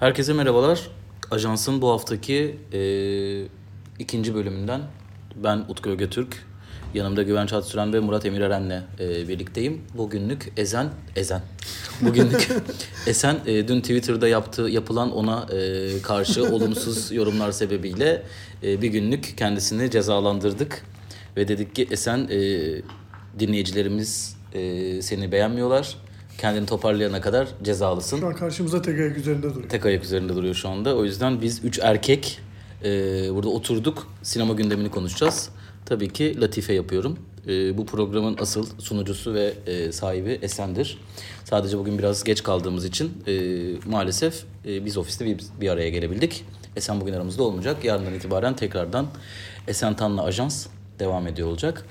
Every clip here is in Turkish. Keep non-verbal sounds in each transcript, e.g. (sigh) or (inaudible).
Herkese merhabalar. Ajansın bu haftaki e, ikinci bölümünden ben Utku Ögetürk. Yanımda Güvenç Atsüren ve Murat Emir Eren'le e, birlikteyim. Bugünlük Ezen, Ezen. Bugünlük (laughs) Esen e, dün Twitter'da yaptığı yapılan ona e, karşı (laughs) olumsuz yorumlar sebebiyle e, bir günlük kendisini cezalandırdık. Ve dedik ki Esen e, dinleyicilerimiz e, seni beğenmiyorlar. Kendini toparlayana kadar cezalısın. Şu an karşımıza tek ayak üzerinde duruyor. Tek ayak üzerinde duruyor şu anda. O yüzden biz üç erkek e, burada oturduk. Sinema gündemini konuşacağız. Tabii ki Latife yapıyorum. E, bu programın asıl sunucusu ve e, sahibi Esen'dir. Sadece bugün biraz geç kaldığımız için e, maalesef e, biz ofiste bir, bir araya gelebildik. Esen bugün aramızda olmayacak. Yarından itibaren tekrardan Esen Tan'la Ajans devam ediyor olacak.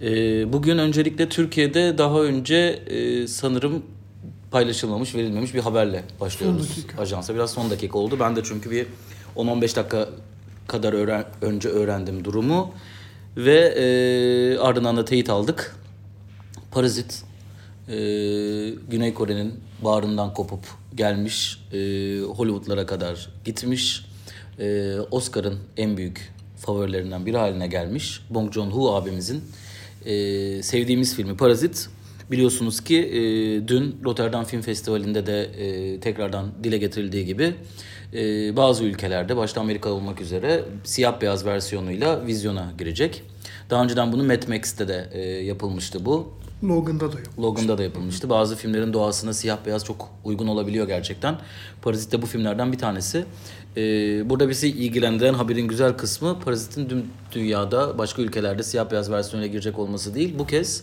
E, bugün öncelikle Türkiye'de daha önce e, sanırım paylaşılmamış, verilmemiş bir haberle başlıyoruz ajansa. Biraz son dakika oldu. Ben de çünkü bir 10-15 dakika kadar öğren- önce öğrendim durumu. Ve e, ardından da teyit aldık. Parazit e, Güney Kore'nin bağrından kopup gelmiş. E, Hollywood'lara kadar gitmiş. E, Oscar'ın en büyük favorilerinden biri haline gelmiş. Bong Joon-ho abimizin e, sevdiğimiz filmi Parazit. Biliyorsunuz ki e, dün Rotterdam Film Festivali'nde de e, tekrardan dile getirildiği gibi e, bazı ülkelerde başta Amerika olmak üzere siyah beyaz versiyonuyla vizyona girecek. Daha önceden bunu Mad Max'te de e, yapılmıştı bu. Logan'da da yok. Logan'da da yapılmıştı. Bazı filmlerin doğasına siyah beyaz çok uygun olabiliyor gerçekten. Parazit de bu filmlerden bir tanesi. Ee, burada bizi ilgilendiren haberin güzel kısmı Parazit'in tüm dünyada başka ülkelerde siyah beyaz versiyonuyla girecek olması değil. Bu kez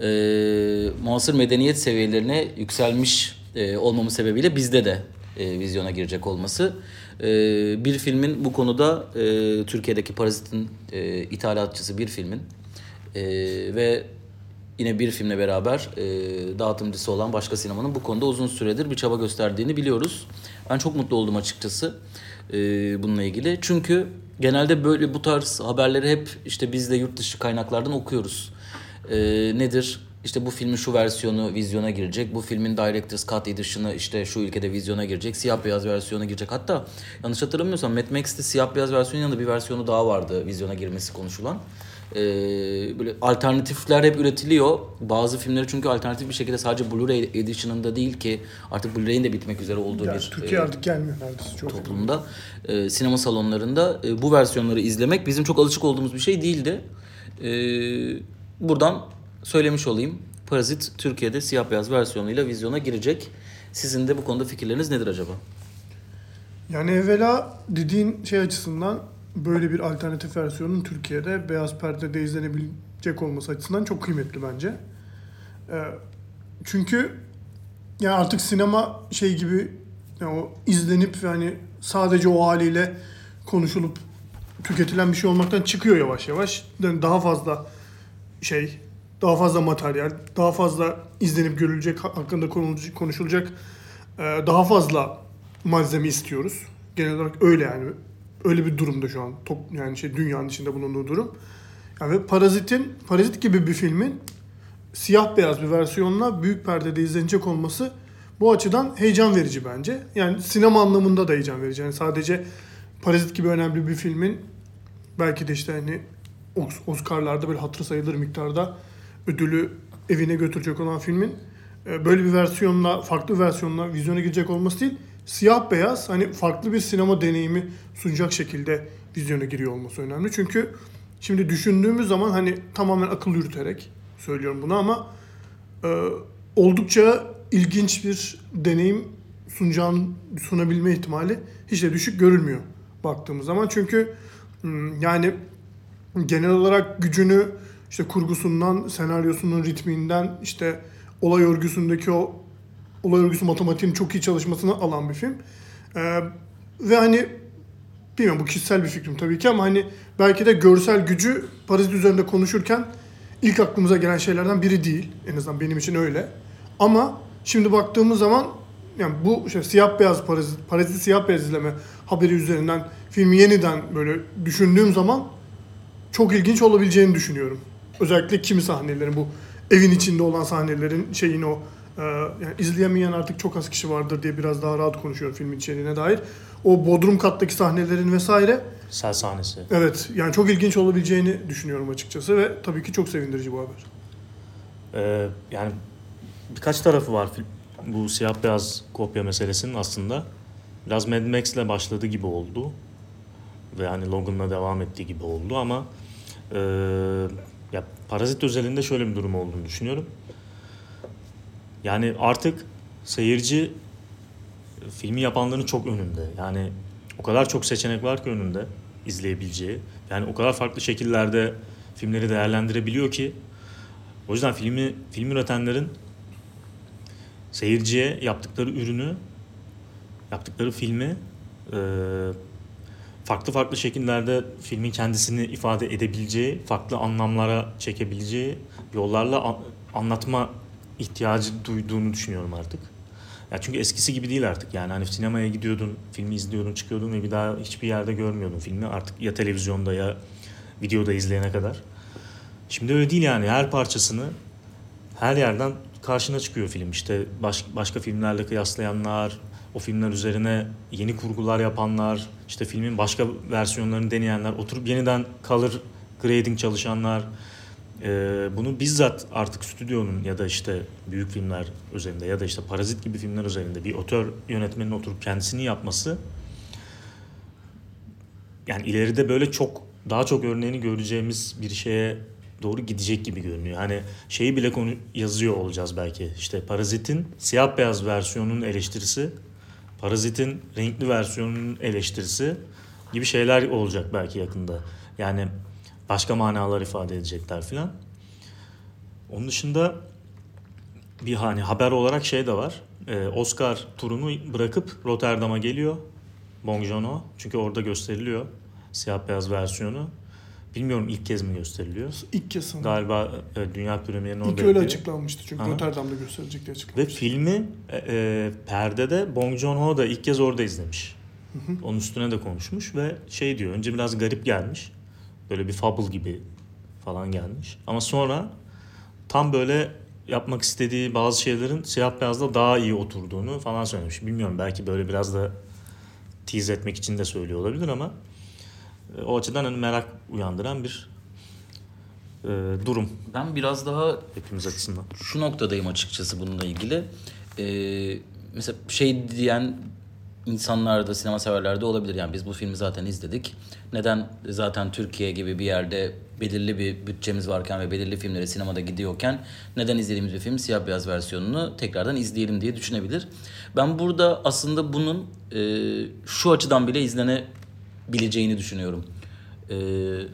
e, muasır medeniyet seviyelerine yükselmiş e, olmamız sebebiyle bizde de e, vizyona girecek olması. E, bir filmin bu konuda e, Türkiye'deki Parazit'in e, ithalatçısı bir filmin e, ve yine bir filmle beraber e, dağıtımcısı olan başka sinemanın bu konuda uzun süredir bir çaba gösterdiğini biliyoruz. Ben çok mutlu oldum açıkçası e, bununla ilgili. Çünkü genelde böyle bu tarz haberleri hep işte biz de yurt dışı kaynaklardan okuyoruz. E, nedir? İşte bu filmin şu versiyonu vizyona girecek. Bu filmin Director's Cut Edition'ı işte şu ülkede vizyona girecek. Siyah beyaz versiyona girecek. Hatta yanlış hatırlamıyorsam Mad Max'te siyah beyaz versiyonun yanında bir versiyonu daha vardı vizyona girmesi konuşulan. Ee, böyle alternatifler hep üretiliyor. Bazı filmleri çünkü alternatif bir şekilde sadece Blu-ray Edition'ında değil ki artık Blu-ray'in de bitmek üzere olduğu Yani bir Türkiye e, artık gelmiyor neredeyse çok. toplumda e, sinema salonlarında e, bu versiyonları izlemek bizim çok alışık olduğumuz bir şey değildi. E, buradan söylemiş olayım. Parazit Türkiye'de siyah beyaz versiyonuyla vizyona girecek. Sizin de bu konuda fikirleriniz nedir acaba? Yani evvela dediğin şey açısından böyle bir alternatif versiyonun Türkiye'de beyaz perdede izlenebilecek olması açısından çok kıymetli bence. Ee, çünkü yani artık sinema şey gibi yani o izlenip yani sadece o haliyle konuşulup tüketilen bir şey olmaktan çıkıyor yavaş yavaş. Yani daha fazla şey, daha fazla materyal, daha fazla izlenip görülecek, hakkında konuşulacak e, daha fazla malzeme istiyoruz. Genel olarak öyle yani. Öyle bir durumda şu an. Top, yani şey dünyanın içinde bulunduğu durum. Yani ve Parazit'in, Parazit gibi bir filmin siyah beyaz bir versiyonla büyük perdede izlenecek olması bu açıdan heyecan verici bence. Yani sinema anlamında da heyecan verici. Yani sadece Parazit gibi önemli bir filmin belki de işte hani Os- Oscar'larda böyle hatırı sayılır miktarda ödülü evine götürecek olan filmin e, böyle bir versiyonla, farklı bir versiyonla vizyona girecek olması değil, siyah beyaz hani farklı bir sinema deneyimi sunacak şekilde vizyona giriyor olması önemli. Çünkü şimdi düşündüğümüz zaman hani tamamen akıl yürüterek söylüyorum bunu ama e, oldukça ilginç bir deneyim sunacağını sunabilme ihtimali hiç de düşük görülmüyor baktığımız zaman. Çünkü hmm, yani genel olarak gücünü işte kurgusundan, senaryosunun ritminden, işte olay örgüsündeki o olay örgüsü matematiğin çok iyi çalışmasını alan bir film. Ee, ve hani bilmiyorum bu kişisel bir fikrim tabii ki ama hani belki de görsel gücü Parazit üzerinde konuşurken ilk aklımıza gelen şeylerden biri değil. En azından benim için öyle. Ama şimdi baktığımız zaman yani bu işte siyah beyaz parazit, parazit siyah beyaz izleme haberi üzerinden filmi yeniden böyle düşündüğüm zaman çok ilginç olabileceğini düşünüyorum. Özellikle kimi sahnelerin bu evin içinde olan sahnelerin şeyin o Ee, yani izleyemeyen artık çok az kişi vardır diye biraz daha rahat konuşuyorum filmin içeriğine dair. O Bodrum kattaki sahnelerin vesaire Sel sahnesi. evet yani çok ilginç olabileceğini düşünüyorum açıkçası ve tabii ki çok sevindirici bu haber. Ee, yani birkaç tarafı var fil- bu siyah beyaz kopya meselesinin aslında. Biraz Mad Max'le başladı gibi oldu. Ve hani Logan'la devam ettiği gibi oldu ama e, ya Parazit özelinde şöyle bir durum olduğunu düşünüyorum. Yani artık seyirci filmi yapanların çok önünde. Yani o kadar çok seçenek var ki önünde izleyebileceği. Yani o kadar farklı şekillerde filmleri değerlendirebiliyor ki o yüzden filmi film üretenlerin seyirciye yaptıkları ürünü, yaptıkları filmi e, farklı farklı şekillerde filmin kendisini ifade edebileceği, farklı anlamlara çekebileceği yollarla an- anlatma ihtiyacı duyduğunu düşünüyorum artık. Ya çünkü eskisi gibi değil artık. Yani hani sinemaya gidiyordun, filmi izliyordun, çıkıyordun ve bir daha hiçbir yerde görmüyordun filmi. Artık ya televizyonda ya videoda izleyene kadar. Şimdi öyle değil yani. Her parçasını her yerden karşına çıkıyor film. İşte baş, başka filmlerle kıyaslayanlar, o filmler üzerine yeni kurgular yapanlar, işte filmin başka versiyonlarını deneyenler, oturup yeniden color grading çalışanlar, ee, bunu bizzat artık stüdyonun ya da işte büyük filmler üzerinde ya da işte Parazit gibi filmler üzerinde bir otör yönetmenin oturup kendisini yapması yani ileride böyle çok daha çok örneğini göreceğimiz bir şeye doğru gidecek gibi görünüyor. Hani şeyi bile konu yazıyor olacağız belki. İşte Parazit'in siyah beyaz versiyonunun eleştirisi, Parazit'in renkli versiyonunun eleştirisi gibi şeyler olacak belki yakında. Yani başka manalar ifade edecekler filan. Onun dışında bir hani haber olarak şey de var. Ee, Oscar turunu bırakıp Rotterdam'a geliyor. Bong Joon-ho. Çünkü orada gösteriliyor siyah beyaz versiyonu. Bilmiyorum ilk kez mi gösteriliyor? İlk kez sanırım. Galiba e, dünya premierini orada İlk öyle açıklanmıştı çünkü Aha. Rotterdam'da gösterecek diye Ve açıklanmıştı. filmi e, e, perdede Bong Joon-ho da ilk kez orada izlemiş. Onun üstüne de konuşmuş ve şey diyor önce biraz garip gelmiş. Böyle bir fable gibi falan gelmiş. Ama sonra tam böyle yapmak istediği bazı şeylerin siyah beyazda daha iyi oturduğunu falan söylemiş. Bilmiyorum belki böyle biraz da tease etmek için de söylüyor olabilir ama e, o açıdan hani merak uyandıran bir e, durum Ben biraz daha hepimiz açısından. şu noktadayım açıkçası bununla ilgili. Ee, mesela şey diyen insanlar da sinema severler de olabilir. Yani biz bu filmi zaten izledik. Neden zaten Türkiye gibi bir yerde belirli bir bütçemiz varken ve belirli filmlere sinemada gidiyorken neden izlediğimiz bir film siyah beyaz versiyonunu tekrardan izleyelim diye düşünebilir. Ben burada aslında bunun e, şu açıdan bile izlenebileceğini düşünüyorum. Ee,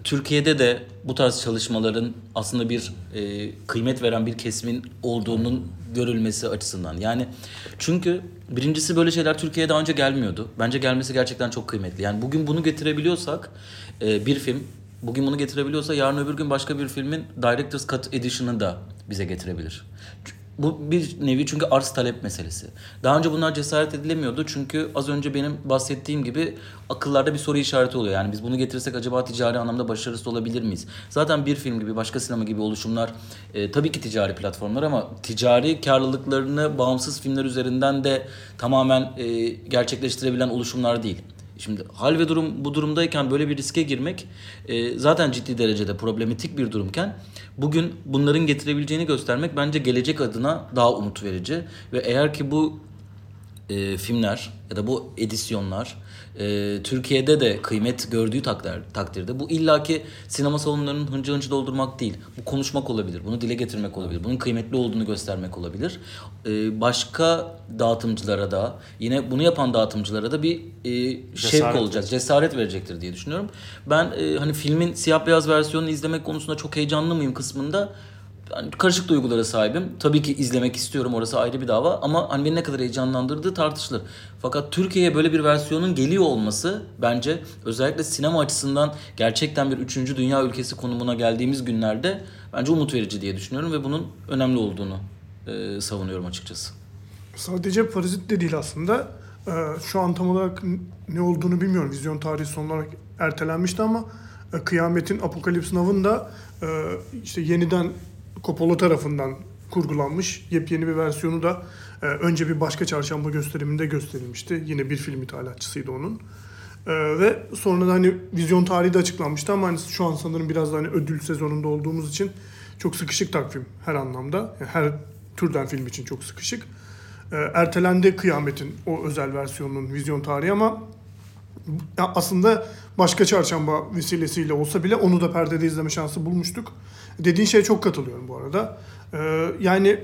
Türkiye'de de bu tarz çalışmaların aslında bir e, kıymet veren bir kesimin olduğunun görülmesi açısından. Yani çünkü birincisi böyle şeyler Türkiye'ye daha önce gelmiyordu. Bence gelmesi gerçekten çok kıymetli. Yani bugün bunu getirebiliyorsak e, bir film bugün bunu getirebiliyorsa yarın öbür gün başka bir filmin Director's Cut Edition'ı da bize getirebilir. Bu bir nevi çünkü arz talep meselesi. Daha önce bunlar cesaret edilemiyordu çünkü az önce benim bahsettiğim gibi akıllarda bir soru işareti oluyor. Yani biz bunu getirsek acaba ticari anlamda başarısız olabilir miyiz? Zaten bir film gibi başka sinema gibi oluşumlar e, tabii ki ticari platformlar ama ticari karlılıklarını bağımsız filmler üzerinden de tamamen e, gerçekleştirebilen oluşumlar değil. Şimdi hal ve durum bu durumdayken böyle bir riske girmek e, zaten ciddi derecede problematik bir durumken bugün bunların getirebileceğini göstermek bence gelecek adına daha umut verici. Ve eğer ki bu e, filmler ya da bu edisyonlar e, Türkiye'de de kıymet gördüğü takdir, takdirde bu illaki sinema salonlarının hıncı hıncı doldurmak değil. Bu konuşmak olabilir. Bunu dile getirmek olabilir. Bunun kıymetli olduğunu göstermek olabilir. E, başka dağıtımcılara da yine bunu yapan dağıtımcılara da bir e, şevk olacak. Cesaret verecektir diye düşünüyorum. Ben e, hani filmin siyah beyaz versiyonunu izlemek konusunda çok heyecanlı mıyım kısmında ben karışık duygulara sahibim. Tabii ki izlemek istiyorum orası ayrı bir dava ama hani beni ne kadar heyecanlandırdığı tartışılır. Fakat Türkiye'ye böyle bir versiyonun geliyor olması bence özellikle sinema açısından gerçekten bir üçüncü dünya ülkesi konumuna geldiğimiz günlerde bence umut verici diye düşünüyorum ve bunun önemli olduğunu e, savunuyorum açıkçası. Sadece Parazit de değil aslında. Ee, şu an tam olarak ne olduğunu bilmiyorum. Vizyon tarihi son olarak ertelenmişti ama e, Kıyamet'in Apokalips Now'ın e, işte yeniden Coppola tarafından kurgulanmış yepyeni bir versiyonu da e, önce bir başka çarşamba gösteriminde gösterilmişti. Yine bir film ithalatçısıydı onun. E, ve sonra da hani vizyon tarihi de açıklanmıştı ama hani şu an sanırım biraz da hani ödül sezonunda olduğumuz için çok sıkışık takvim her anlamda. Yani her türden film için çok sıkışık. E, ertelendi Kıyamet'in o özel versiyonunun vizyon tarihi ama aslında başka çarşamba vesilesiyle olsa bile onu da perdede izleme şansı bulmuştuk. Dediğin şeye çok katılıyorum bu arada. Ee, yani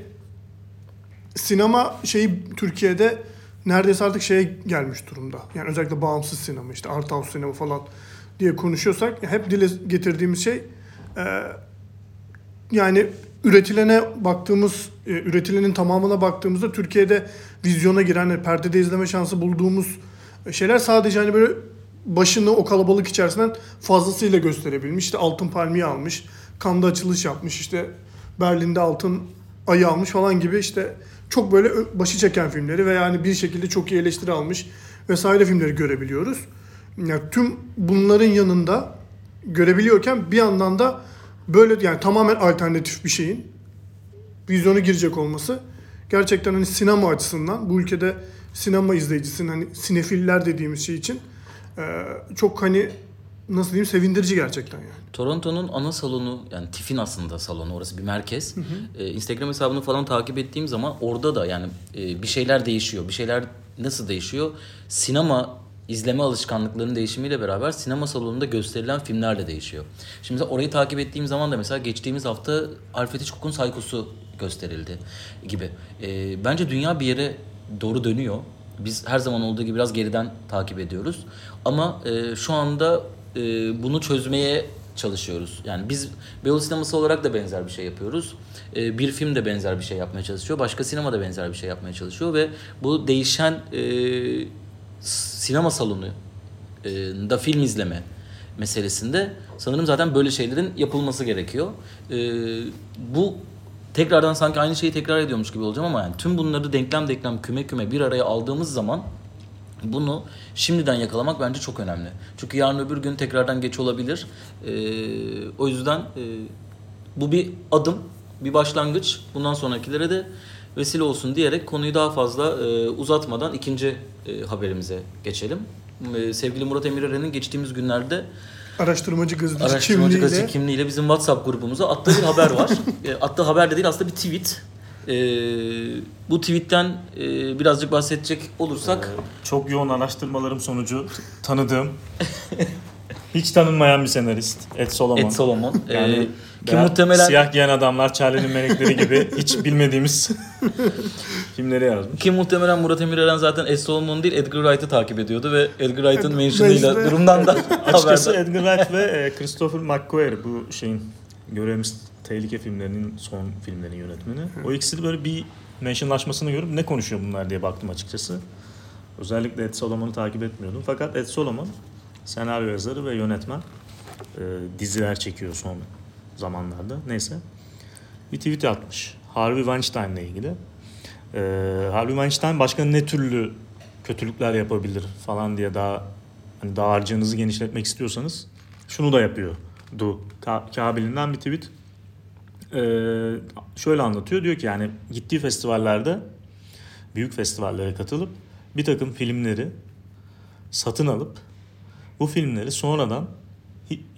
sinema şeyi Türkiye'de neredeyse artık şeye gelmiş durumda. Yani özellikle bağımsız sinema işte art house sinema falan diye konuşuyorsak hep dile getirdiğimiz şey e, yani üretilene baktığımız, e, üretilenin tamamına baktığımızda Türkiye'de vizyona giren, perdede izleme şansı bulduğumuz şeyler sadece hani böyle başını o kalabalık içerisinden fazlasıyla gösterebilmiş. İşte Altın Palmiye almış, Cannes'da açılış yapmış, işte Berlin'de Altın Ayı almış falan gibi işte çok böyle başı çeken filmleri ve yani bir şekilde çok iyi eleştiri almış vesaire filmleri görebiliyoruz. Yani tüm bunların yanında görebiliyorken bir yandan da böyle yani tamamen alternatif bir şeyin vizyona girecek olması gerçekten hani sinema açısından bu ülkede sinema izleyicisinin hani sinefiller dediğimiz şey için e, çok hani nasıl diyeyim sevindirici gerçekten yani. Toronto'nun ana salonu yani TIFF'in aslında salonu orası bir merkez. Ee, Instagram hesabını falan takip ettiğim zaman orada da yani e, bir şeyler değişiyor. Bir şeyler nasıl değişiyor? Sinema izleme alışkanlıklarının değişimiyle beraber sinema salonunda gösterilen filmler de değişiyor. Şimdi mesela orayı takip ettiğim zaman da mesela geçtiğimiz hafta Alfred Hitchcock'un Psycho'su gösterildi gibi. Ee, bence dünya bir yere doğru dönüyor. Biz her zaman olduğu gibi biraz geriden takip ediyoruz. Ama e, şu anda e, bunu çözmeye çalışıyoruz. Yani biz Beyoğlu sineması olarak da benzer bir şey yapıyoruz. E, bir film de benzer bir şey yapmaya çalışıyor. Başka sinema da benzer bir şey yapmaya çalışıyor ve bu değişen e, sinema salonu e, da film izleme meselesinde sanırım zaten böyle şeylerin yapılması gerekiyor. E, bu tekrardan sanki aynı şeyi tekrar ediyormuş gibi olacağım ama yani tüm bunları denklem denklem küme küme bir araya aldığımız zaman bunu şimdiden yakalamak bence çok önemli. Çünkü yarın öbür gün tekrardan geç olabilir. Ee, o yüzden e, bu bir adım, bir başlangıç. Bundan sonrakilere de vesile olsun diyerek konuyu daha fazla e, uzatmadan ikinci e, haberimize geçelim. E, sevgili Murat Emirören'in geçtiğimiz günlerde Araştırmacı gazeteci araştırmacı kimliğiyle gazeteci kimliğiyle bizim WhatsApp grubumuza attığı bir haber var. (laughs) e, attığı haber de değil aslında bir tweet. E, bu tweetten e, birazcık bahsedecek olursak Çok yoğun araştırmalarım sonucu tanıdığım, (laughs) hiç tanınmayan bir senarist Ed Solomon. Ed Solomon. Yani e, ki muhtemelen Siyah giyen adamlar, Charlie'nin melekleri gibi (laughs) hiç bilmediğimiz filmleri yazmış. ki muhtemelen Murat Emirören zaten Ed Solomon değil Edgar Wright'ı takip ediyordu ve Edgar Wright'ın mentionıyla durumdan da (laughs) Açıkçası. Edgar Wright ve e, Christopher McQuarrie bu şeyin Görevimiz Tehlike filmlerinin son filmlerin yönetmeni. O ikisi de böyle bir mentionlaşmasını görüp ne konuşuyor bunlar diye baktım açıkçası. Özellikle Ed Solomon'u takip etmiyordum. Fakat Ed Solomon senaryo yazarı ve yönetmen. E, diziler çekiyor son zamanlarda. Neyse. Bir tweet atmış. Harvey Weinstein'la ilgili. E, Harvey Weinstein başka ne türlü kötülükler yapabilir falan diye daha hani dağarcığınızı genişletmek istiyorsanız şunu da yapıyor. Du Ka- kabilinden bir tweet. Ee, şöyle anlatıyor. Diyor ki yani gittiği festivallerde büyük festivallere katılıp bir takım filmleri satın alıp bu filmleri sonradan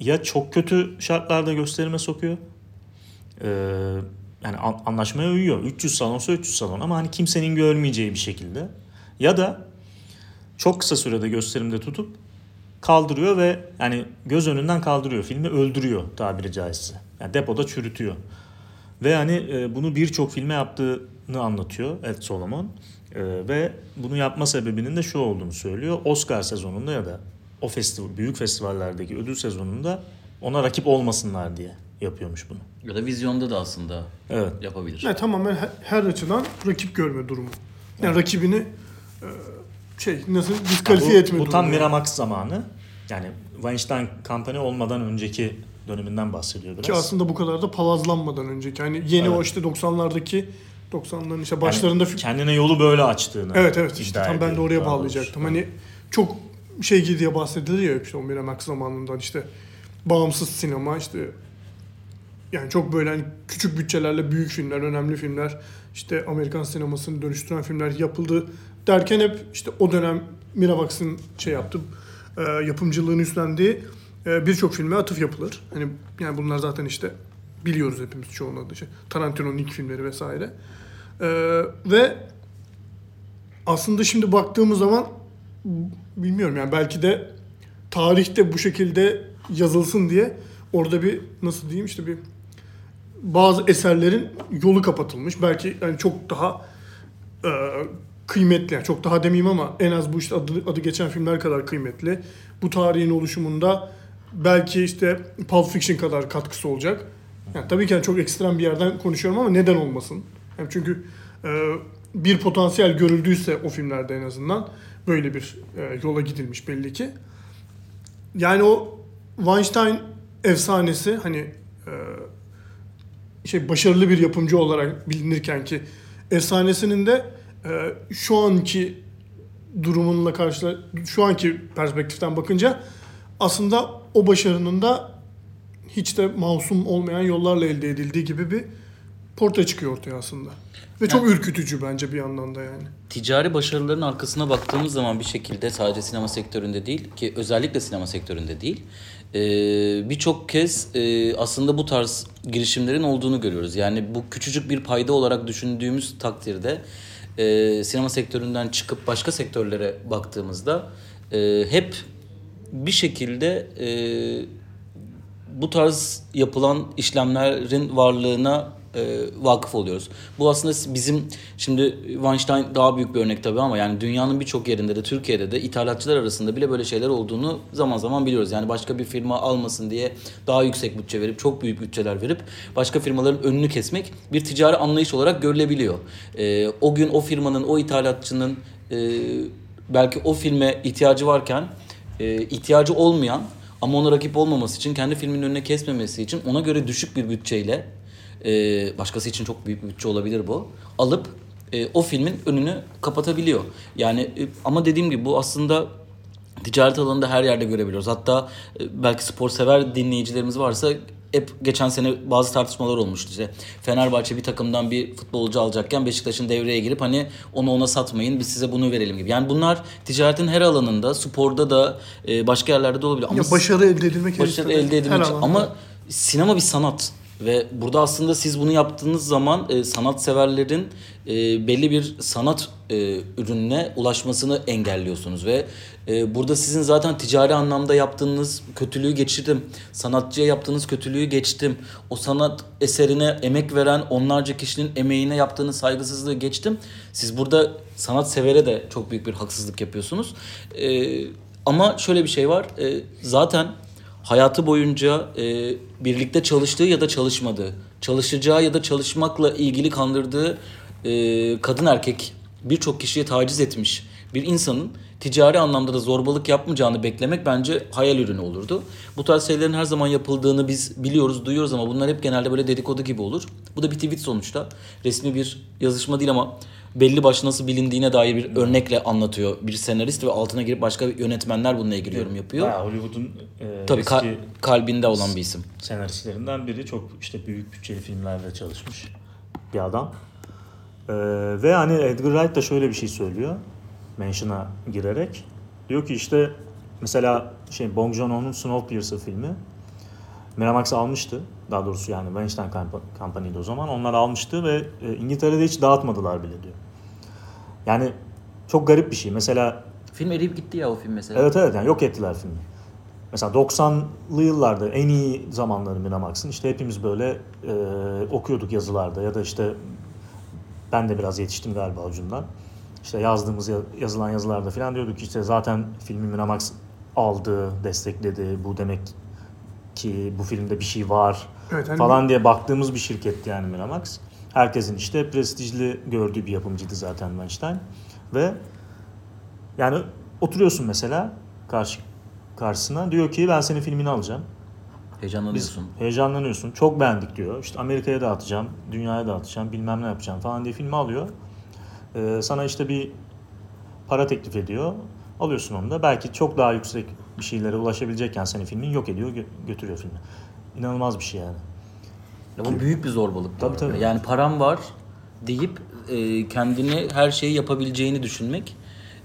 ya çok kötü şartlarda gösterime sokuyor. Ee, yani an- anlaşmaya uyuyor. 300 salonsa 300 salon ama hani kimsenin görmeyeceği bir şekilde. Ya da çok kısa sürede gösterimde tutup kaldırıyor ve yani göz önünden kaldırıyor. Filmi öldürüyor tabiri caizse. Yani depoda çürütüyor. Ve yani e, bunu birçok filme yaptığını anlatıyor Ed Solomon. E, ve bunu yapma sebebinin de şu olduğunu söylüyor. Oscar sezonunda ya da o festival, büyük festivallerdeki ödül sezonunda ona rakip olmasınlar diye yapıyormuş bunu. Ya da vizyonda da aslında Evet. yapabilir. yani tamamen he- her açıdan rakip görme durumu. Yani rakibini e, şey nasıl diskalifiye bu, etme bu durumu. tam yani. Miramax zamanı. Yani Weinstein kampanya olmadan önceki döneminden bahsediyor biraz. Ki aslında bu kadar da palazlanmadan önceki. Yani yeni Evet. o işte 90'lardaki 90'ların işte başlarında Yani kendine yolu böyle açtığını. Evet evet işte tam ben de oraya bağlayacaktım. doğrusu. Hani çok şey diye bahsediliyor ya işte o Miramax zamanından işte bağımsız sinema işte yani çok böyle hani küçük bütçelerle büyük filmler, önemli filmler, işte Amerikan sinemasını dönüştüren filmler yapıldı derken hep işte o dönem Miramax'ın şey yaptı, e, yapımcılığını üstlendiği e, birçok filme atıf yapılır. Hani yani bunlar zaten işte biliyoruz hepimiz çoğunun adı. Şey, Tarantino'nun ilk filmleri vesaire. E, ve aslında şimdi baktığımız zaman bilmiyorum yani belki de tarihte bu şekilde yazılsın diye orada bir nasıl diyeyim işte bir bazı eserlerin yolu kapatılmış. Belki yani çok daha e, kıymetli yani çok daha demeyeyim ama en az bu işte adı, adı geçen filmler kadar kıymetli. Bu tarihin oluşumunda belki işte Pulp Fiction kadar katkısı olacak. Yani tabii ki yani çok ekstrem bir yerden konuşuyorum ama neden olmasın? Yani çünkü e, bir potansiyel görüldüyse o filmlerde en azından böyle bir e, yola gidilmiş belli ki. Yani o Weinstein efsanesi hani e, şey başarılı bir yapımcı olarak bilinirken ki efsanesinin de e, şu anki durumunla karşı şu anki perspektiften bakınca aslında o başarının da hiç de masum olmayan yollarla elde edildiği gibi bir portre çıkıyor ortaya aslında. Ve çok ürkütücü bence bir yandan da yani. ticari başarıların arkasına baktığımız zaman bir şekilde sadece sinema sektöründe değil ki özellikle sinema sektöründe değil e, birçok kez e, aslında bu tarz girişimlerin olduğunu görüyoruz. Yani bu küçücük bir payda olarak düşündüğümüz takdirde e, sinema sektöründen çıkıp başka sektörlere baktığımızda e, hep bir şekilde e, bu tarz yapılan işlemlerin varlığına e, vakıf oluyoruz. Bu aslında bizim şimdi Weinstein daha büyük bir örnek tabii ama yani dünyanın birçok yerinde de Türkiye'de de ithalatçılar arasında bile böyle şeyler olduğunu zaman zaman biliyoruz. Yani başka bir firma almasın diye daha yüksek bütçe verip çok büyük bütçeler verip başka firmaların önünü kesmek bir ticari anlayış olarak görülebiliyor. E, o gün o firmanın o ithalatçının e, belki o filme ihtiyacı varken e, ihtiyacı olmayan ama ona rakip olmaması için kendi filminin önüne kesmemesi için ona göre düşük bir bütçeyle e, başkası için çok büyük bir bütçe olabilir bu alıp e, o filmin önünü kapatabiliyor. Yani e, ama dediğim gibi bu aslında ticaret alanında her yerde görebiliyoruz. Hatta e, belki spor sever dinleyicilerimiz varsa hep geçen sene bazı tartışmalar olmuştu işte. Fenerbahçe bir takımdan bir futbolcu alacakken Beşiktaş'ın devreye girip hani onu ona satmayın biz size bunu verelim gibi. Yani bunlar ticaretin her alanında, sporda da e, başka yerlerde de olabilir. Ama Ya başarı elde edilmek başarı elde edilmek. Ama sinema bir sanat ve burada aslında siz bunu yaptığınız zaman e, sanatseverlerin e, belli bir sanat e, ürününe ulaşmasını engelliyorsunuz ve e, burada sizin zaten ticari anlamda yaptığınız kötülüğü geçirdim. Sanatçıya yaptığınız kötülüğü geçtim. O sanat eserine emek veren onlarca kişinin emeğine yaptığınız saygısızlığı geçtim. Siz burada sanat severe de çok büyük bir haksızlık yapıyorsunuz. E, ama şöyle bir şey var. E, zaten hayatı boyunca e, birlikte çalıştığı ya da çalışmadığı, çalışacağı ya da çalışmakla ilgili kandırdığı e, kadın erkek birçok kişiye taciz etmiş bir insanın ticari anlamda da zorbalık yapmayacağını beklemek bence hayal ürünü olurdu. Bu tarz şeylerin her zaman yapıldığını biz biliyoruz, duyuyoruz ama bunlar hep genelde böyle dedikodu gibi olur. Bu da bir tweet sonuçta. Resmi bir yazışma değil ama belli başlı nasıl bilindiğine dair bir örnekle anlatıyor bir senarist ve altına girip başka yönetmenler bununla ilgili yorum yapıyor. Bayağı Hollywood'un e, Tabii eski ka- kalbinde olan bir isim. senaristlerinden biri. Çok işte büyük bütçeli filmlerde çalışmış bir adam. Ee, ve hani Edgar Wright da şöyle bir şey söylüyor. Mention'a girerek. Diyor ki işte mesela şey Bong Joon-ho'nun Snowpiercer filmi Miramax almıştı. Daha doğrusu yani Weinstein Compa- Company'di o zaman. Onlar almıştı ve e, İngiltere'de hiç dağıtmadılar bile diyor. Yani çok garip bir şey. Mesela Film eriyip gitti ya o film mesela. Evet evet yani yok ettiler filmi. Mesela 90'lı yıllarda en iyi zamanları Miramax'ın işte hepimiz böyle e, okuyorduk yazılarda ya da işte ben de biraz yetiştim galiba ucundan. İşte yazdığımız ya- yazılan yazılarda falan diyorduk ki işte zaten filmi Miramax aldı, destekledi. Bu demek ki bu filmde bir şey var Evet, hani falan diye baktığımız bir şirketti yani Miramax. Herkesin işte prestijli gördüğü bir yapımcıydı zaten Weinstein. Ve yani oturuyorsun mesela karşı karşısına diyor ki ben senin filmini alacağım. Biz Heyecanlanıyorsun. heyecanlanıyorsun. Çok beğendik diyor. İşte Amerika'ya dağıtacağım, dünyaya dağıtacağım, bilmem ne yapacağım falan diye filmi alıyor. Ee, sana işte bir para teklif ediyor. Alıyorsun onu da. Belki çok daha yüksek bir şeylere ulaşabilecekken senin filmin yok ediyor, gö- götürüyor filmi. İnanılmaz bir şey yani. Ya bu büyük bir zorbalık. Tabii, tabii. Yani param var deyip e, kendini her şeyi yapabileceğini düşünmek.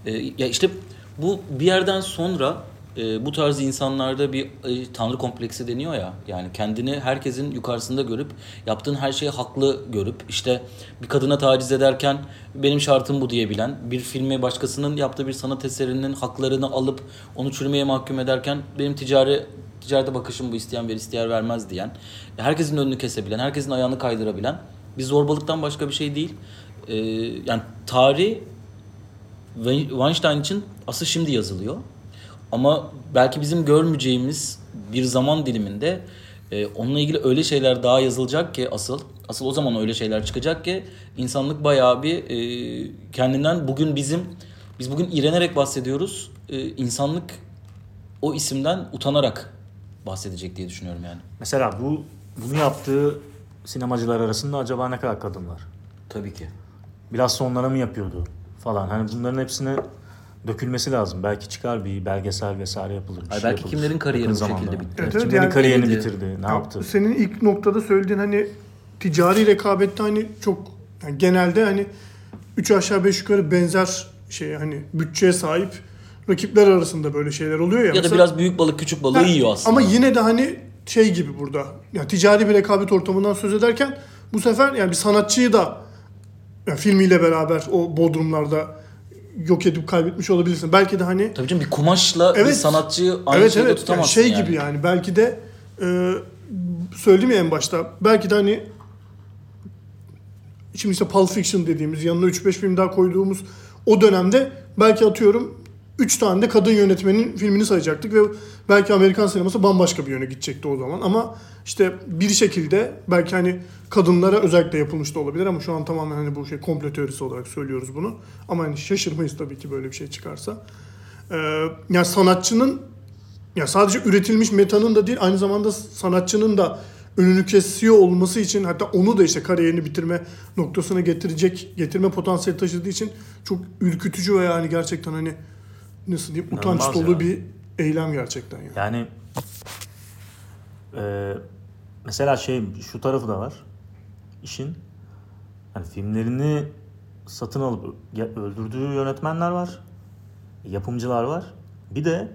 E, ya işte bu bir yerden sonra e, bu tarz insanlarda bir e, tanrı kompleksi deniyor ya. Yani kendini herkesin yukarısında görüp yaptığın her şeyi haklı görüp işte bir kadına taciz ederken benim şartım bu diyebilen bir filmi başkasının yaptığı bir sanat eserinin haklarını alıp onu çürümeye mahkum ederken benim ticari ticarete bakışım bu isteyen ver isteyen vermez diyen herkesin önünü kesebilen herkesin ayağını kaydırabilen bir zorbalıktan başka bir şey değil. Ee, yani tarih Weinstein için asıl şimdi yazılıyor. Ama belki bizim görmeyeceğimiz bir zaman diliminde e, onunla ilgili öyle şeyler daha yazılacak ki asıl asıl o zaman öyle şeyler çıkacak ki insanlık bayağı bir e, kendinden bugün bizim biz bugün iğrenerek bahsediyoruz. E, insanlık o isimden utanarak bahsedecek diye düşünüyorum yani. Mesela bu bunu yaptığı sinemacılar arasında acaba ne kadar kadın var? Tabii ki. Biraz sonlara mı yapıyordu falan. Hani bunların hepsine dökülmesi lazım. Belki çıkar bir belgesel vesaire yapılır. şey belki yapılır kimlerin kariyeri yakın bu şekilde bitti. Evet, evet, Kimlerin yani- kariyerini Neydi? bitirdi, ne Ya, yaptı? Senin ilk noktada söylediğin hani ticari rekabette hani çok yani genelde hani 3 aşağı 5 yukarı benzer şey hani bütçeye sahip rakipler arasında böyle şeyler oluyor ya. Ya da Mesela- biraz büyük balık küçük balığı Ha, yiyor aslında. Ama yine de hani şey gibi burada. Ya ticari bir rekabet ortamından söz ederken bu sefer yani bir sanatçıyı da yani filmiyle beraber o bodrumlarda yok edip kaybetmiş olabilirsin. Belki de hani Tabii canım bir kumaşla bir Evet. sanatçıyı aynı evet şeyde evet yani tutamazsın şey yani. gibi yani belki de e, söyledim ya en başta belki de hani şimdi işte Pulp Fiction dediğimiz yanına 3-5 film daha koyduğumuz o dönemde belki atıyorum 3 tane de kadın yönetmenin filmini sayacaktık ve belki Amerikan sineması bambaşka bir yöne gidecekti o zaman ama işte bir şekilde belki hani kadınlara özellikle yapılmış da olabilir ama şu an tamamen hani bu şey komplo teorisi olarak söylüyoruz bunu. Ama hani şaşırmayız tabii ki böyle bir şey çıkarsa. Ee, yani sanatçının ya sadece üretilmiş metanın da değil aynı zamanda sanatçının da önünü kesiyor olması için hatta onu da işte kariyerini bitirme noktasına getirecek getirme potansiyeli taşıdığı için çok ürkütücü ve yani gerçekten hani nasıl diyeyim utanç İnanılmaz dolu ya. bir eylem gerçekten yani. Yani e, mesela şey şu tarafı da var işin. Hani filmlerini satın alıp öldürdüğü yönetmenler var. Yapımcılar var. Bir de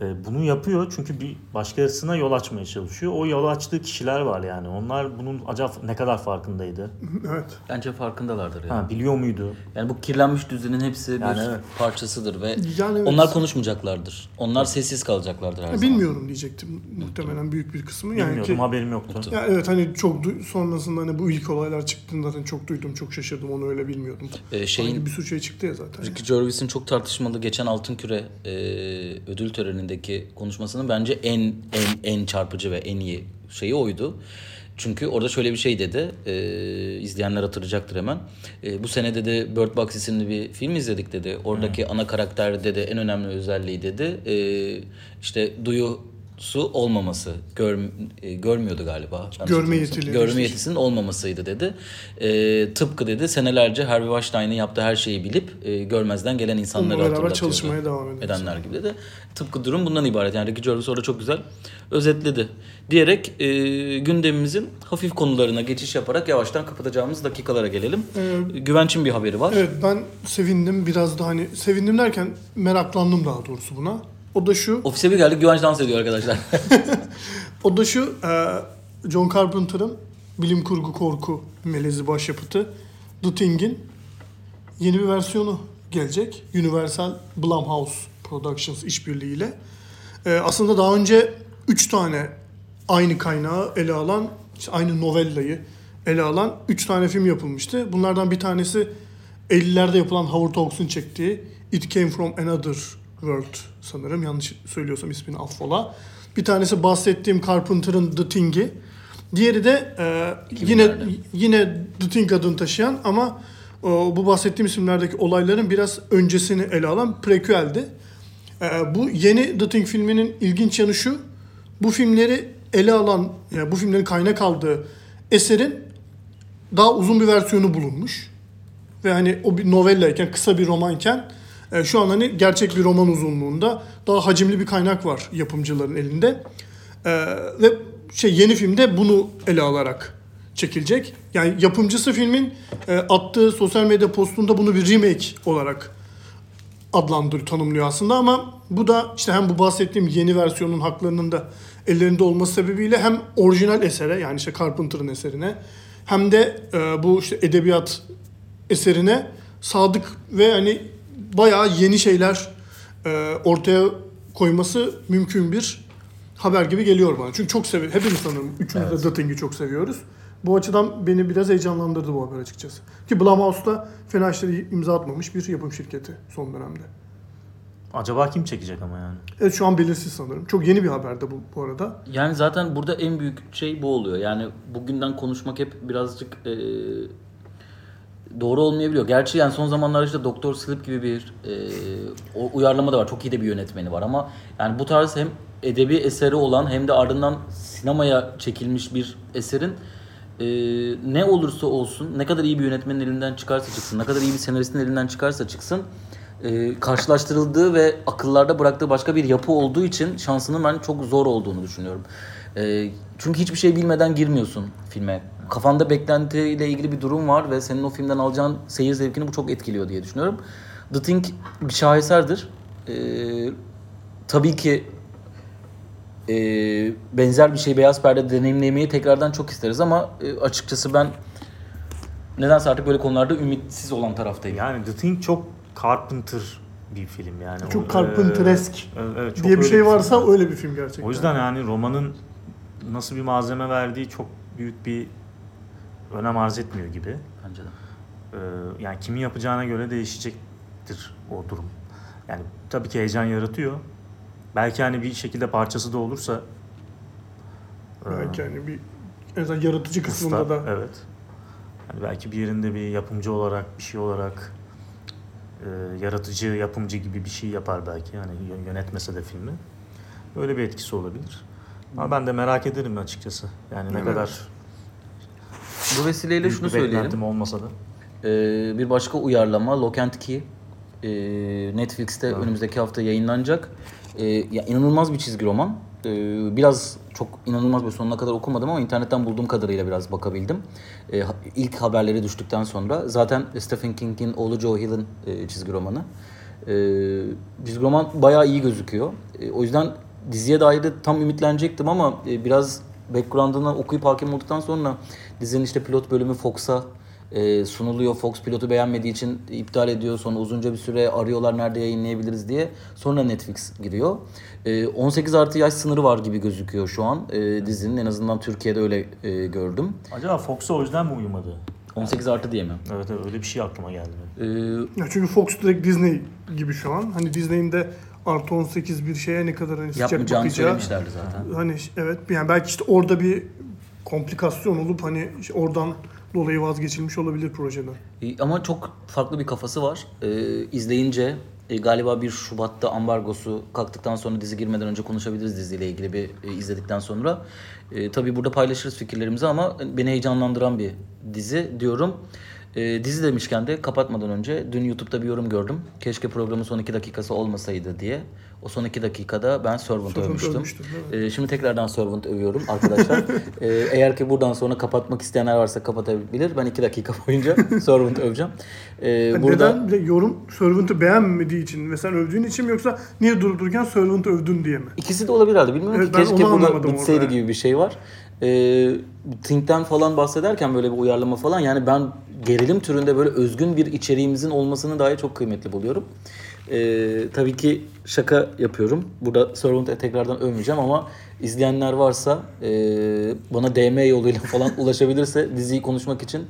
bunu yapıyor çünkü bir başkasına yol açmaya çalışıyor. O yol açtığı kişiler var yani. Onlar bunun acaba ne kadar farkındaydı? (laughs) Evet. Bence farkındalardır yani. Ha, biliyor muydu? Yani bu kirlenmiş düzenin hepsi bir Yani evet. parçasıdır ve Yani evet. onlar konuşmayacaklardır. Onlar sessiz kalacaklardır her Ya zaman. bilmiyorum diyecektim muhtemelen büyük bir kısmı. Yani Bilmiyordum ki, haberim yoktu. ya evet hani çok du- sonrasında hani bu ilk olaylar çıktığında zaten çok duydum, çok şaşırdım. Onu öyle bilmiyordum. Ee, şeyin Şeyin... Bir sürü şey çıktı ya zaten. Ricky Gervais'in çok tartışmalı geçen Altın Küre e, ödül törenindeki konuşmasının bence en en en çarpıcı ve en iyi şeyi oydu. Çünkü orada şöyle bir şey dedi. E, izleyenler hatırlayacaktır hemen. E, bu sene dedi Bird Box isimli bir film izledik dedi. Oradaki ana karakter dedi en önemli özelliği dedi. E, işte duyusu olmaması. Gör, e, görmüyordu galiba. Görme yetili. Görme yetisinin olmamasıydı dedi. E, tıpkı dedi senelerce Harvey Weinstein'ın yaptığı her şeyi bilip e, görmezden gelen insanları Onunla beraber çalışmaya devam edenler gibi dedi. Tıpkı durum bundan ibaret. Yani Ricky Gervais orada çok güzel özetledi. Diyerek e, gündemimizin hafif konularına geçiş yaparak yavaştan kapatacağımız dakikalara gelelim. Ee, Güvenç'in bir haberi var. Evet ben sevindim biraz da hani sevindim derken meraklandım daha doğrusu buna. O da şu, Ofise bir geldik Güvenç dans ediyor arkadaşlar. (laughs) o da şu e, John Carpenter'ın bilim kurgu korku melezi başyapıtı The Thing'in yeni bir versiyonu gelecek. Universal Blumhouse Productions işbirliğiyle. E, aslında daha önce 3 tane aynı kaynağı ele alan, işte aynı novellayı ele alan 3 tane film yapılmıştı. Bunlardan bir tanesi 50'lerde yapılan Howard Hawks'un çektiği It Came From Another World sanırım. Yanlış söylüyorsam ismini affola. Bir tanesi bahsettiğim Carpenter'ın The Thing'i. Diğeri de e, yine 2000'lerde. yine The Thing adını taşıyan ama o, bu bahsettiğim isimlerdeki olayların biraz öncesini ele alan prequel'di. E, bu yeni The Thing filminin ilginç yanı şu. Bu filmleri ele alan, yani bu filmlerin kaynak aldığı eserin daha uzun bir versiyonu bulunmuş. Ve hani o bir novellayken, kısa bir romanken e, şu an hani gerçek bir roman uzunluğunda daha hacimli bir kaynak var yapımcıların elinde. E, ve şey yeni filmde bunu ele alarak çekilecek. Yani yapımcısı filmin e, attığı sosyal medya postunda bunu bir remake olarak adlandırıyor, tanımlıyor aslında ama bu da işte hem bu bahsettiğim yeni versiyonun haklarının da ellerinde olması sebebiyle hem orijinal esere yani işte Carpenter'ın eserine hem de e, bu işte edebiyat eserine sadık ve hani bayağı yeni şeyler e, ortaya koyması mümkün bir haber gibi geliyor bana. Çünkü çok seviyorum. Hepimiz sanırım. Üçümüz de The Thing'i çok seviyoruz. Bu açıdan beni biraz heyecanlandırdı bu haber açıkçası. Ki Blumhouse'da fena işleri imza atmamış bir yapım şirketi son dönemde. Acaba kim çekecek ama yani? Evet şu an belirsiz sanırım. Çok yeni bir haber de bu, bu arada. Yani zaten burada en büyük şey bu oluyor. Yani bugünden konuşmak hep birazcık e, doğru olmayabiliyor. Gerçi yani son zamanlarda işte Doktor Sleep gibi bir e, uyarlama da var. Çok iyi de bir yönetmeni var ama yani bu tarz hem edebi eseri olan hem de ardından sinemaya çekilmiş bir eserin e, ne olursa olsun, ne kadar iyi bir yönetmenin elinden çıkarsa çıksın, ne kadar iyi bir senaristin elinden çıkarsa çıksın e, karşılaştırıldığı ve akıllarda bıraktığı başka bir yapı olduğu için şansının ben çok zor olduğunu düşünüyorum. E, çünkü hiçbir şey bilmeden girmiyorsun filme. Kafanda beklentiyle ilgili bir durum var ve senin o filmden alacağın seyir zevkini bu çok etkiliyor diye düşünüyorum. The Thing bir şaheserdir. E, tabii ki e, benzer bir şey beyaz perde deneyimlemeyi tekrardan çok isteriz ama e, açıkçası ben nedense artık böyle konularda ümitsiz olan taraftayım. Yani The Thing çok Carpenter bir film yani. Çok O, Carpenteresk evet, çok diye bir şey varsa öyle bir film gerçekten. O yüzden yani romanın nasıl bir malzeme verdiği çok büyük bir önem arz etmiyor gibi. Bence de. Ee, yani kimin yapacağına göre değişecektir o durum. Yani tabii ki heyecan yaratıyor. Belki hani bir şekilde parçası da olursa e, Belki yani bir en azından yaratıcı usta, kısmında da evet. Hani belki bir yerinde bir yapımcı olarak bir şey olarak e, yaratıcı yapımcı gibi bir şey yapar belki yani yö- yönetmese de filmi. Böyle bir etkisi olabilir. Ama ben de merak ederim açıkçası. Yani ne Evet. kadar Bu vesileyle büyük şunu bir söyleyelim. beklentim olmasa da. Ee, bir başka uyarlama Lock and Key ee, Netflix'te Evet. önümüzdeki hafta yayınlanacak. Ee, ya inanılmaz bir çizgi roman. Ee, biraz çok inanılmaz bir sonuna kadar okumadım ama internetten bulduğum kadarıyla biraz bakabildim. Ee, ha- ilk haberleri düştükten sonra zaten Stephen King'in oğlu Joe Hill'in e, çizgi romanı. Ee, çizgi roman bayağı iyi gözüküyor. Ee, o yüzden diziye dair de tam ümitlenecektim ama e, biraz background'ını okuyup hakim olduktan sonra dizinin işte pilot bölümü Fox'a e, sunuluyor. Fox pilotu beğenmediği için iptal ediyor. Sonra uzunca bir süre arıyorlar nerede yayınlayabiliriz diye. Sonra Netflix giriyor. E, 18 artı yaş sınırı var gibi gözüküyor şu an e, dizinin. En azından Türkiye'de öyle e, gördüm. Acaba Fox'a o yüzden mi uyumadı? 18 artı diye mi? Evet, evet öyle bir şey aklıma geldi. E, Ya çünkü Fox direkt Disney gibi şu an. Hani Disney'in de artı 18 bir şeye ne kadar hani sıcak yapmayacağını bakacağı. söylemişlerdi zaten. Hani evet yani belki işte orada bir komplikasyon olup hani işte oradan dolayı vazgeçilmiş olabilir projeden. E, Ama çok farklı bir kafası var. E, izleyince e, galiba 1 Şubat'ta ambargosu kalktıktan sonra dizi girmeden önce konuşabiliriz diziyle ilgili bir e, izledikten sonra. E, tabii burada paylaşırız fikirlerimizi ama beni heyecanlandıran bir dizi diyorum. E, dizi demişken de kapatmadan önce dün YouTube'da bir yorum gördüm. Keşke programın son iki dakikası olmasaydı diye. O son iki dakikada ben Servant, övmüştüm. övmüştün, evet. E, şimdi tekrardan Servant övüyorum arkadaşlar. (laughs) E, eğer ki buradan sonra kapatmak isteyenler varsa kapatabilir. Ben iki dakika boyunca Servant öveceğim. E, Yani burada Neden? Bir de yorum Servant'ı beğenmediği için ve sen övdüğün için mi yoksa niye durup dururken Servant'ı övdün diye mi? ikisi de olabilir herhalde. Bilmiyorum Evet, ki keşke burada bitseydi orada. gibi bir şey var. E, Think'ten falan bahsederken böyle bir uyarlama falan yani ben gerilim türünde böyle özgün bir içeriğimizin olmasını dahi çok kıymetli buluyorum. E, tabii ki şaka yapıyorum. Burada Servant'ı tekrardan övmeyeceğim ama izleyenler varsa e, bana DM yoluyla falan (laughs) ulaşabilirse diziyi konuşmak için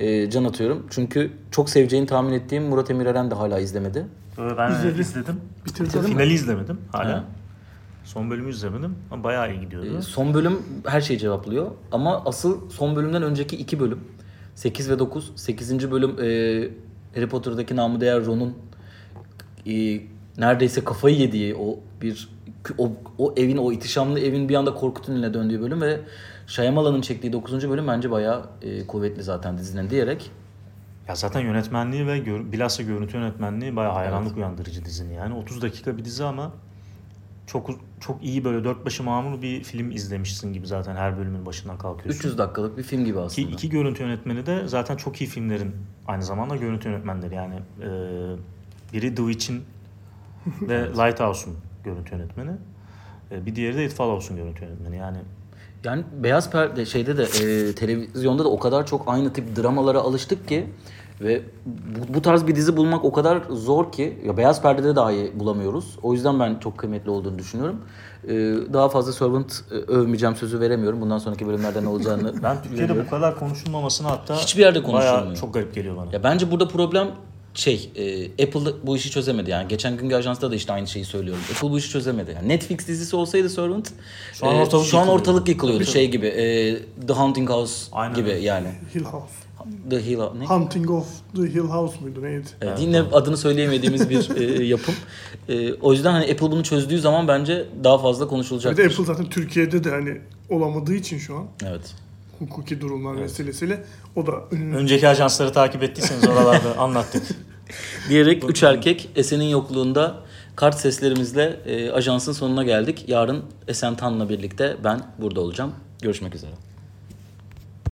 e, can atıyorum. Çünkü çok seveceğini tahmin ettiğim Murat Emireren de hala izlemedi. Ee, Ben İzledim. izledim. Bitirdin mi? Finali izlemedim hala. Ha. Son bölümü izlemedim ama bayağı iyi gidiyordu. E, son bölüm her şeyi cevaplıyor. Ama asıl son bölümden önceki iki bölüm 8 ve 9. 8. bölüm e, Harry Potter'daki namı değer Ron'un e, neredeyse kafayı yediği o bir o, o evin o itişamlı evin bir anda korku tüneline döndüğü bölüm ve Shyamalan'ın çektiği 9. bölüm bence bayağı e, kuvvetli zaten dizinin diyerek. Ya zaten yönetmenliği ve gör, bilhassa görüntü yönetmenliği bayağı hayranlık uyandırıcı dizinin yani. 30 dakika bir dizi ama çok çok iyi böyle dört başı mamur bir film izlemişsin gibi zaten her bölümün başından kalkıyorsun. 300 dakikalık bir film gibi Ki aslında. iki görüntü yönetmeni de zaten çok iyi filmlerin aynı zamanda görüntü yönetmenleri. Yani e, biri The Witch'in (laughs) ve Lighthouse'un görüntü yönetmeni. E, bir diğeri de It Follows'un görüntü yönetmeni. Yani Yani beyaz perde şeyde de e, televizyonda da o kadar çok aynı tip dramalara alıştık ki ve bu, bu tarz bir dizi bulmak o kadar zor ki ya beyaz perdede dahi bulamıyoruz. O yüzden ben çok kıymetli olduğunu düşünüyorum. E, daha fazla Servant e, övmeyeceğim sözü veremiyorum. Bundan sonraki bölümlerde ne olacağını (laughs) ben Türkiye'de bu kadar konuşulmamasını hatta Hiçbir yerde bayağı konuşulmuyor. çok garip geliyor bana. Ya bence burada problem şey e, Apple bu işi çözemedi yani. Geçen günkü ajansta da işte aynı şeyi söylüyorum. Apple bu işi çözemedi. Yani Netflix dizisi olsaydı Servant Şu an e, ortalık şu an ortalık yıkılıyordu şey gibi. e, The Haunting House Aynen gibi öyle. yani. Hill House. The Hill ne? Hunting of the Hill House muydu neydi? Evet, yine adını söyleyemediğimiz bir e, yapım. E, o yüzden hani Apple bunu çözdüğü zaman bence daha fazla Bir konuşulacak. de Apple zaten Türkiye'de de hani olamadığı için şu an Evet. Hukuki durumlar vesilesiyle o da önünü Önceki ajansları takip ettiyseniz oralarda (laughs) anlattık. Diyerek üç erkek Esen'in yokluğunda kart seslerimizle e, ajansın sonuna geldik. Yarın Esen Tan'la birlikte ben burada olacağım. Görüşmek üzere.